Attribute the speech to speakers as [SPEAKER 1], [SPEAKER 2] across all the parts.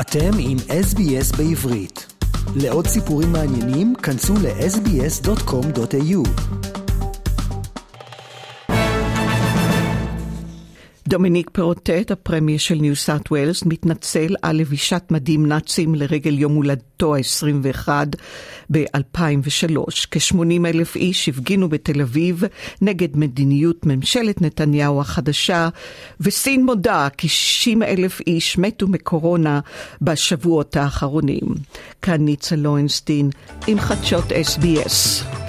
[SPEAKER 1] אתם עם SBS בעברית. לעוד סיפורים מעניינים, כנסו ל-sbs.com.au.
[SPEAKER 2] דומיניק פרוטט, הפרמיה של ניו סאט ווילס, מתנצל על לבישת מדים נאצים לרגל יום הולדתו ה-21 ב-2003. כ-80 אלף איש הפגינו בתל אביב נגד מדיניות ממשלת נתניהו החדשה, וסין מודה כי 60 אלף איש מתו מקורונה בשבועות האחרונים. כאן ניצה לוינסטין עם חדשות SBS.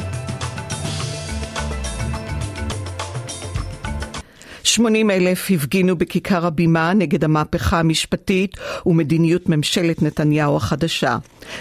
[SPEAKER 2] 80 אלף הפגינו בכיכר הבימה נגד המהפכה המשפטית ומדיניות ממשלת נתניהו החדשה.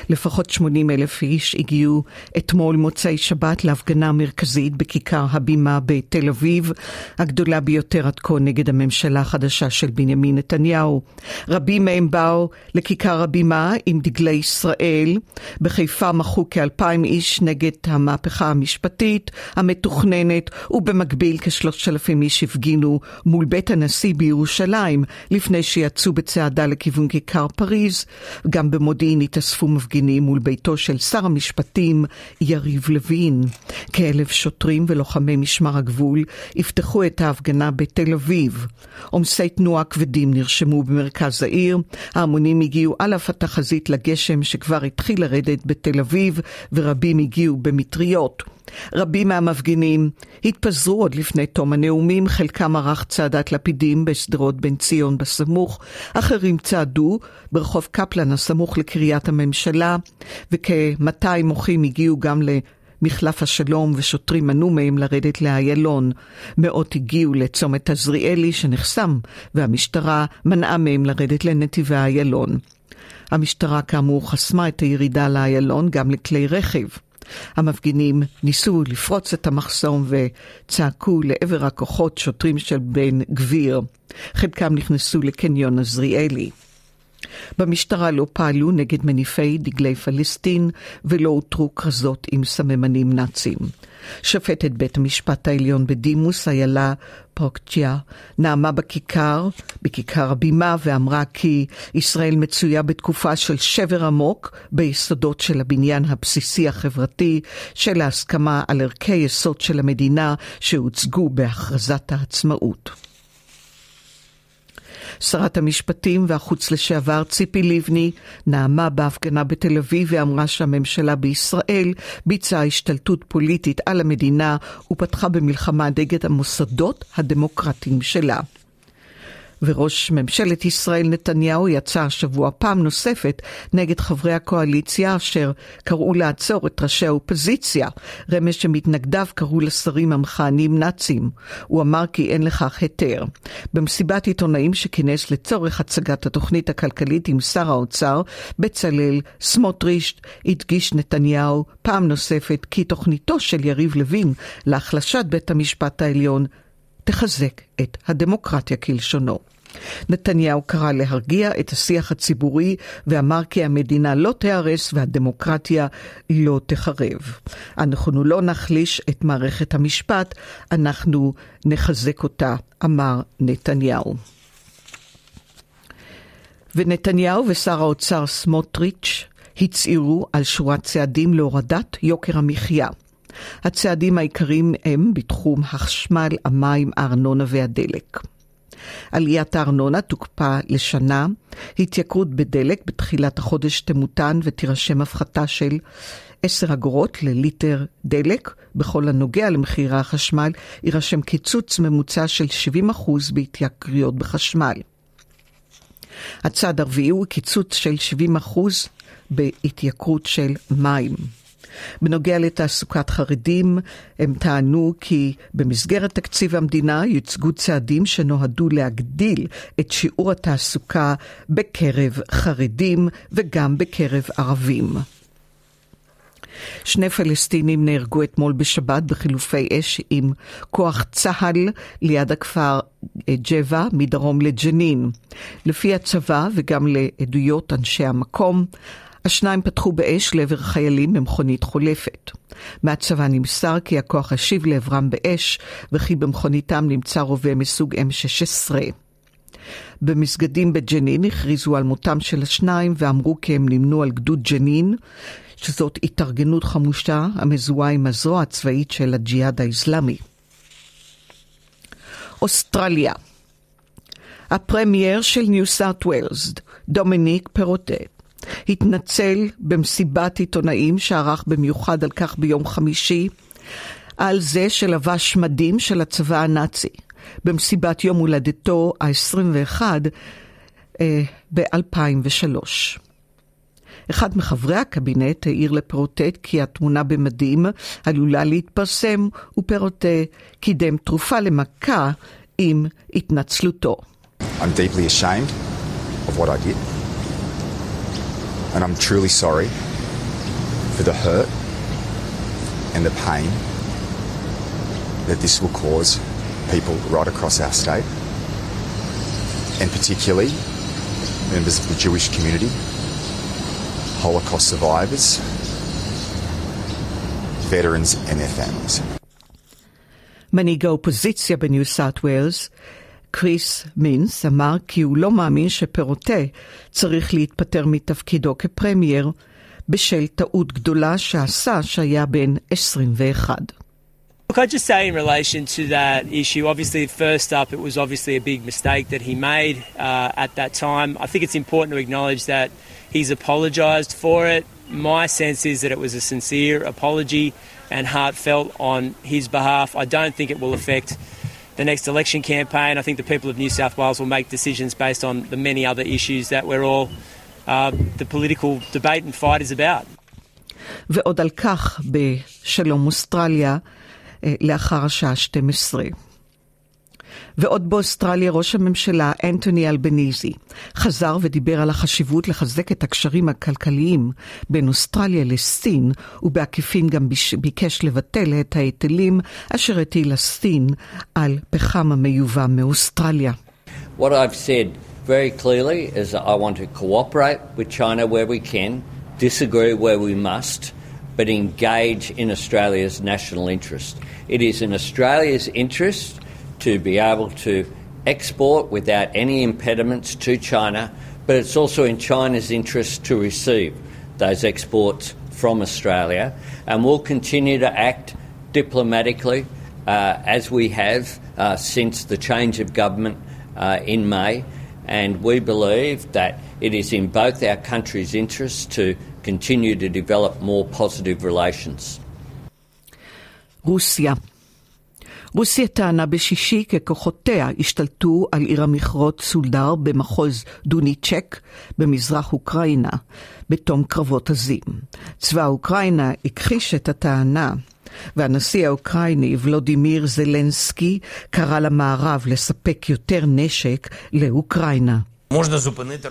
[SPEAKER 2] לפחות 80 אלף איש הגיעו אתמול מוצאי שבת להפגנה מרכזית בכיכר הבימה בתל אביב, הגדולה ביותר עד כה נגד הממשלה החדשה של בנימין נתניהו. רבים מהם באו לכיכר הבימה עם דגלי ישראל. בחיפה מחו כאלפיים איש נגד המהפכה המשפטית המתוכננת, ובמקביל כשלושת אלפים איש הפגינו מול בית הנשיא בירושלים לפני שיצאו בצעדה לכיוון כיכר פריז. גם במודיעין התאספו מפגינים מול ביתו של שר המשפטים יריב לוין. כאלף שוטרים ולוחמי משמר הגבול יפתחו את ההפגנה בתל אביב. עומסי תנועה כבדים נרשמו במרכז העיר, ההמונים הגיעו על אף התחזית לגשם שכבר התחיל לרדת בתל אביב, ורבים הגיעו במטריות. רבים מהמפגינים התפזרו עוד לפני תום הנאומים, חלקם ערך צעדת לפידים בשדרות בן ציון בסמוך, אחרים צעדו ברחוב קפלן הסמוך לקריית הממשלה, וכ-200 מוחים הגיעו גם למחלף השלום ושוטרים מנעו מהם לרדת לאיילון. מאות הגיעו לצומת עזריאלי שנחסם, והמשטרה מנעה מהם לרדת לנתיבי איילון. המשטרה כאמור חסמה את הירידה לאיילון גם לכלי רכב. המפגינים ניסו לפרוץ את המחסום וצעקו לעבר הכוחות שוטרים של בן גביר. חלקם נכנסו לקניון עזריאלי. במשטרה לא פעלו נגד מניפי דגלי פלסטין ולא אותרו כרזות עם סממנים נאצים. שופטת בית המשפט העליון בדימוס, איילה פרוקצ'יה, נאמה בכיכר, בכיכר הבימה, ואמרה כי ישראל מצויה בתקופה של שבר עמוק ביסודות של הבניין הבסיסי החברתי, של ההסכמה על ערכי יסוד של המדינה שהוצגו בהכרזת העצמאות. שרת המשפטים והחוץ לשעבר ציפי לבני נאמה בהפגנה בתל אביב ואמרה שהממשלה בישראל ביצעה השתלטות פוליטית על המדינה ופתחה במלחמה נגד המוסדות הדמוקרטיים שלה. וראש ממשלת ישראל נתניהו יצא השבוע פעם נוספת נגד חברי הקואליציה אשר קראו לעצור את ראשי האופוזיציה, רמז שמתנגדיו קראו לשרים המכהנים נאצים. הוא אמר כי אין לכך היתר. במסיבת עיתונאים שכינס לצורך הצגת התוכנית הכלכלית עם שר האוצר, בצלאל סמוטריץ', הדגיש נתניהו פעם נוספת כי תוכניתו של יריב לוין להחלשת בית המשפט העליון תחזק את הדמוקרטיה כלשונו. נתניהו קרא להרגיע את השיח הציבורי ואמר כי המדינה לא תיהרס והדמוקרטיה לא תחרב. אנחנו לא נחליש את מערכת המשפט, אנחנו נחזק אותה, אמר נתניהו. ונתניהו ושר האוצר סמוטריץ' הצהירו על שורת צעדים להורדת יוקר המחיה. הצעדים העיקריים הם בתחום החשמל, המים, הארנונה והדלק. עליית הארנונה תוקפא לשנה, התייקרות בדלק בתחילת החודש תמותן ותירשם הפחתה של 10 אגורות לליטר דלק. בכל הנוגע למחירי החשמל, יירשם קיצוץ ממוצע של 70% בהתייקרויות בחשמל. הצעד הרביעי הוא קיצוץ של 70% בהתייקרות של מים. בנוגע לתעסוקת חרדים, הם טענו כי במסגרת תקציב המדינה יוצגו צעדים שנועדו להגדיל את שיעור התעסוקה בקרב חרדים וגם בקרב ערבים. שני פלסטינים נהרגו אתמול בשבת בחילופי אש עם כוח צה"ל ליד הכפר ג'בה מדרום לג'נין. לפי הצבא וגם לעדויות אנשי המקום, השניים פתחו באש לעבר חיילים במכונית חולפת. מהצבא נמסר כי הכוח השיב לעברם באש, וכי במכוניתם נמצא רובה מסוג M16. במסגדים בג'נין הכריזו על מותם של השניים ואמרו כי הם נמנו על גדוד ג'נין, שזאת התארגנות חמושה המזוהה עם הזרוע הצבאית של הג'יהאד האסלאמי. אוסטרליה הפרמייר של ניו סארט ווילס, דומיניק פרוטה, התנצל במסיבת עיתונאים שערך במיוחד על כך ביום חמישי, על זה שלבש מדים של הצבא הנאצי, במסיבת יום הולדתו ה-21 אה, ב-2003. אחד מחברי הקבינט העיר לפרוטט כי התמונה במדים עלולה להתפרסם, ופרוטה קידם תרופה למכה עם התנצלותו.
[SPEAKER 3] I'm deeply ashamed of what I did. And I'm truly sorry for the hurt and the pain that this will cause people right across our state, and particularly members of the Jewish community, Holocaust survivors, veterans, and their families.
[SPEAKER 2] Meniga opozicija bi New South Wales קריס מינס, אמר כי הוא לא מאמין שפרוטה צריך להתפטר מתפקידו כפרמייר בשל טעות גדולה שעשה שהיה בן 21.
[SPEAKER 4] Look, I just say in relation to that issue, obviously, first up, it was obviously a big mistake that he made uh, at that time. I think it's important to acknowledge that he's apologised for it. My sense is that it was a sincere apology and heartfelt on his behalf. I don't think it will affect the next election campaign. I think the people of New South Wales will make decisions based on the many other issues that we're all, uh, the political debate and fight is about.
[SPEAKER 2] ועוד על כך בשלום אוסטרליה לאחר השעה 12. ועוד באוסטרליה ראש הממשלה אנטוני אלבניזי חזר ודיבר על החשיבות לחזק את הקשרים הכלכליים בין אוסטרליה לסין, ובעקיפין גם ביקש לבטל את ההיטלים אשר הטילה סין על פחם המיובא מאוסטרליה.
[SPEAKER 5] What I've said very clearly is that I want to cooperate with China where we can, disagree where we must, but engage in Australia's national interest. It is in Australia's interest to be able to export without any impediments to China, but it's also in China's interest to receive those exports from Australia. And we'll continue to act diplomatically uh, as we have uh, since the change of government uh, in May. And we believe that it is in both our countries' interests to continue to develop more positive relations.
[SPEAKER 2] Russia רוסיה טענה בשישי כי כוחותיה השתלטו על עיר המכרות סולדר במחוז דוניצ'ק במזרח אוקראינה בתום קרבות עזים. צבא אוקראינה הכחיש את הטענה. והנשיא האוקראיני ולודימיר זלנסקי קרא למערב לספק יותר נשק לאוקראינה.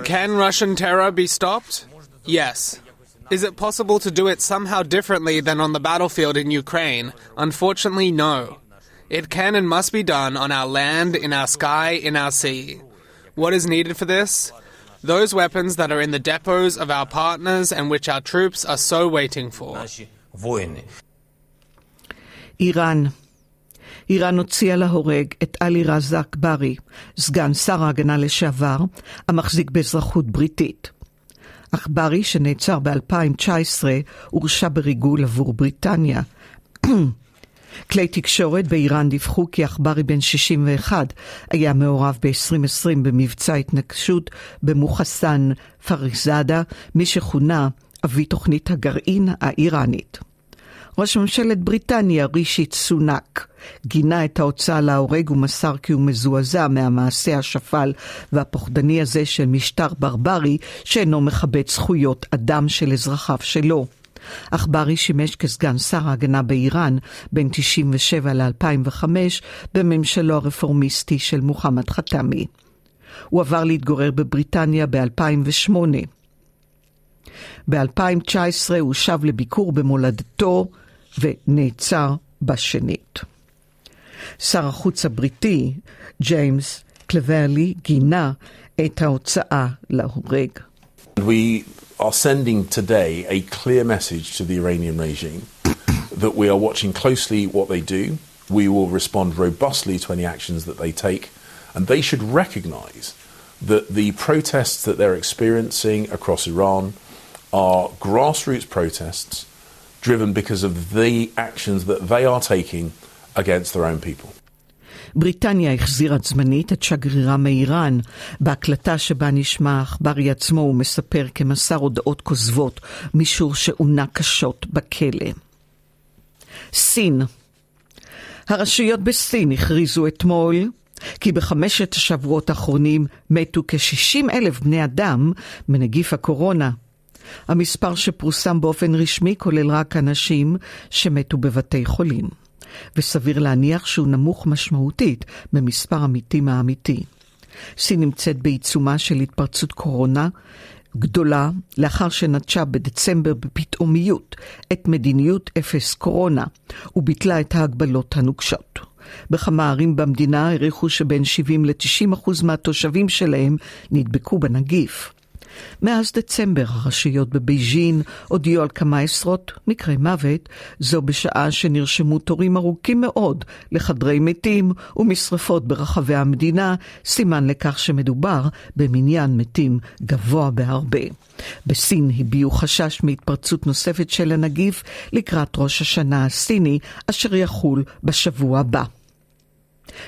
[SPEAKER 6] Can Russian terror be stopped? Yes. Is it possible to do it somehow differently than on the battlefield in Ukraine? Unfortunately, no. It can and must be done on our land, in our sky, in our sea. What is needed for this? Those weapons that are in the depots of our partners and which our troops are so waiting for.
[SPEAKER 2] איראן איראן הוציאה להורג את עלי רזה אכברי, סגן שר ההגנה לשעבר, המחזיק באזרחות בריטית. אכברי, שנעצר ב-2019, הורשע בריגול עבור בריטניה. כלי תקשורת באיראן דיווחו כי עכברי בן 61 היה מעורב ב-2020 במבצע התנגשות במוחסן פריזאדה, מי שכונה אבי תוכנית הגרעין האיראנית. ראש ממשלת בריטניה, רישי סונאק, גינה את ההוצאה להורג ומסר כי הוא מזועזע מהמעשה השפל והפוחדני הזה של משטר ברברי שאינו מכבד זכויות אדם של אזרחיו שלו. עכברי שימש כסגן שר ההגנה באיראן בין 97 ל-2005 בממשלו הרפורמיסטי של מוחמד חתמי. הוא עבר להתגורר בבריטניה ב-2008. ב-2019 הוא שב לביקור במולדתו ונעצר בשנית. שר החוץ הבריטי, ג'יימס קלוורלי, גינה את ההוצאה להורג.
[SPEAKER 7] We are sending today a clear message to the Iranian regime that we are watching closely what they do. We will respond robustly to any actions that they take, And they should recognize that the protests that they're experiencing across Iran are grassroots protests driven because of the actions that they are taking against their own people.
[SPEAKER 2] בריטניה החזירה זמנית את שגרירה מאיראן. בהקלטה שבה נשמע עכברי עצמו הוא מספר כמסר הודעות כוזבות, מישור שעונה קשות בכלא. סין הרשויות בסין הכריזו אתמול כי בחמשת השבועות האחרונים מתו כ-60 אלף בני אדם מנגיף הקורונה. המספר שפורסם באופן רשמי כולל רק אנשים שמתו בבתי חולים. וסביר להניח שהוא נמוך משמעותית ממספר המתים האמיתי. סין נמצאת בעיצומה של התפרצות קורונה גדולה לאחר שנטשה בדצמבר בפתאומיות את מדיניות אפס קורונה וביטלה את ההגבלות הנוקשות. בכמה ערים במדינה העריכו שבין 70 ל-90 אחוז מהתושבים שלהם נדבקו בנגיף. מאז דצמבר הרשויות בבייג'ין הודיעו על כמה עשרות מקרי מוות, זו בשעה שנרשמו תורים ארוכים מאוד לחדרי מתים ומשרפות ברחבי המדינה, סימן לכך שמדובר במניין מתים גבוה בהרבה. בסין הביעו חשש מהתפרצות נוספת של הנגיף לקראת ראש השנה הסיני, אשר יחול בשבוע הבא.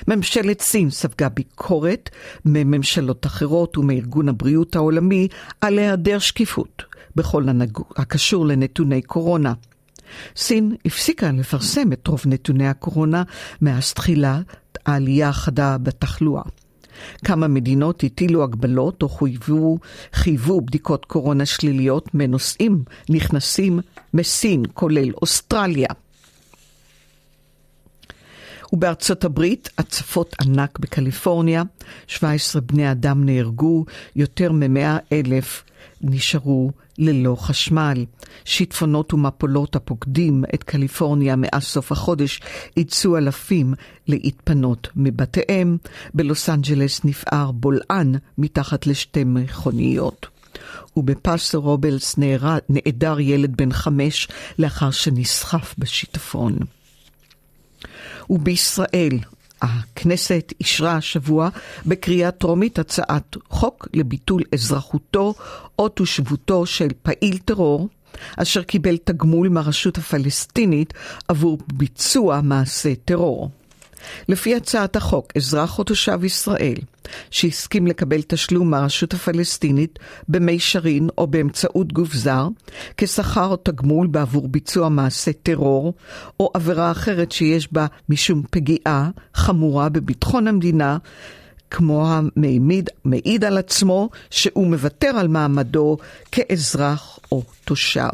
[SPEAKER 2] ממשלת סין ספגה ביקורת מממשלות אחרות ומארגון הבריאות העולמי על היעדר שקיפות בכל הקשור לנתוני קורונה. סין הפסיקה לפרסם את רוב נתוני הקורונה מאז תחילת העלייה החדה בתחלואה. כמה מדינות הטילו הגבלות או חייבו, חייבו בדיקות קורונה שליליות מנוסעים נכנסים מסין, כולל אוסטרליה. ובארצות הברית, הצפות ענק בקליפורניה, 17 בני אדם נהרגו, יותר מ-100 אלף נשארו ללא חשמל. שיטפונות ומפולות הפוקדים את קליפורניה מאז סוף החודש אילצו אלפים להתפנות מבתיהם. בלוס אנג'לס נפער בולען מתחת לשתי מכוניות. ובפסטר רובלס נעדר ילד בן חמש לאחר שנסחף בשיטפון. ובישראל. הכנסת אישרה השבוע בקריאה טרומית הצעת חוק לביטול אזרחותו או תושבותו של פעיל טרור אשר קיבל תגמול מהרשות הפלסטינית עבור ביצוע מעשה טרור. לפי הצעת החוק, אזרח או תושב ישראל שהסכים לקבל תשלום מהרשות הפלסטינית במישרין או באמצעות גוף זר, כשכר או תגמול בעבור ביצוע מעשה טרור, או עבירה אחרת שיש בה משום פגיעה חמורה בביטחון המדינה, כמו המעיד מעיד על עצמו שהוא מוותר על מעמדו כאזרח או תושב.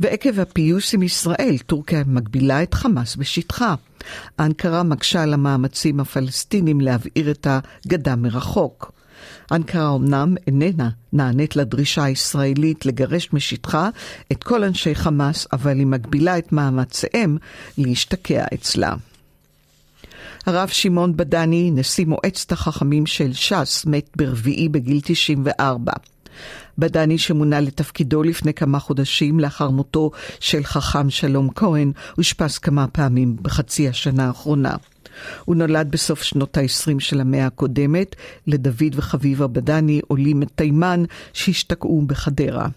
[SPEAKER 2] ועקב הפיוס עם ישראל, טורקיה מגבילה את חמאס בשטחה. אנקרה מקשה על המאמצים הפלסטינים להבעיר את הגדה מרחוק. אנקרה אמנם איננה נענית לדרישה הישראלית לגרש משטחה את כל אנשי חמאס, אבל היא מגבילה את מאמציהם להשתקע אצלה. הרב שמעון בדני, נשיא מועצת החכמים של ש"ס, מת ברביעי בגיל 94. בדני שמונה לתפקידו לפני כמה חודשים לאחר מותו של חכם שלום כהן, אושפז כמה פעמים בחצי השנה האחרונה. הוא נולד בסוף שנות ה-20 של המאה הקודמת לדוד וחביבה בדני, עולים מתימן שהשתקעו בחדרה.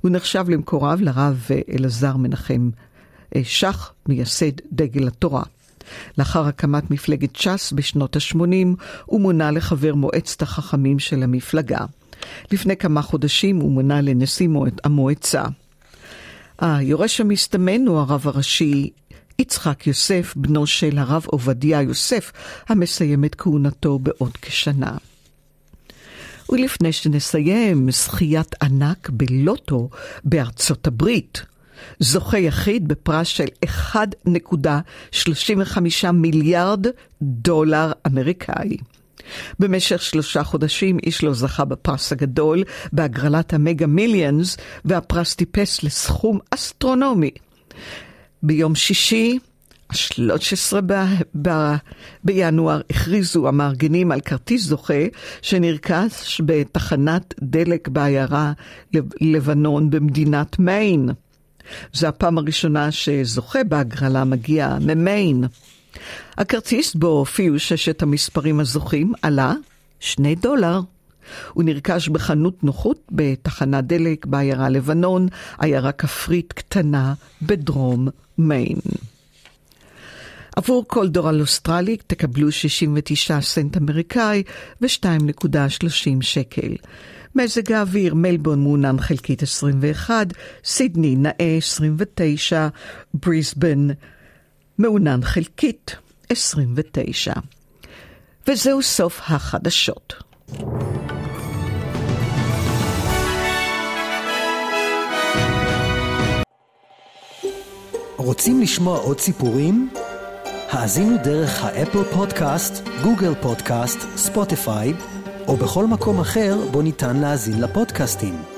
[SPEAKER 2] הוא נחשב למקורב לרב אלעזר מנחם אה, שח, מייסד דגל התורה. לאחר הקמת מפלגת ש"ס בשנות ה-80, הוא מונה לחבר מועצת החכמים של המפלגה. לפני כמה חודשים הוא מונה לנשיא המועצה. היורש המסתמן הוא הרב הראשי יצחק יוסף, בנו של הרב עובדיה יוסף, המסיים את כהונתו בעוד כשנה. ולפני שנסיים, זכיית ענק בלוטו בארצות הברית. זוכה יחיד בפרס של 1.35 מיליארד דולר אמריקאי. במשך שלושה חודשים איש לא זכה בפרס הגדול בהגרלת המגה מיליאנס, והפרס טיפס לסכום אסטרונומי. ביום שישי, ה-13 ב- בינואר הכריזו המארגנים על כרטיס זוכה שנרכש בתחנת דלק בעיירה לבנון במדינת מיין. זו הפעם הראשונה שזוכה בהגרלה מגיע ממיין. הכרטיס בו הופיעו ששת המספרים הזוכים עלה 2 דולר. הוא נרכש בחנות נוחות בתחנת דלק בעיירה לבנון, עיירה כפרית קטנה בדרום מיין. עבור כל דולר אוסטרלי תקבלו 69 סנט אמריקאי ו-2.30 שקל. מזג האוויר, מלבון מעונן חלקית 21, סידני נאה 29, בריסבן מעונן חלקית 29. וזהו סוף החדשות.
[SPEAKER 1] רוצים לשמוע עוד סיפורים? האזינו דרך האפל פודקאסט, גוגל פודקאסט, ספוטיפיי, או בכל מקום אחר בו ניתן להאזין לפודקאסטים.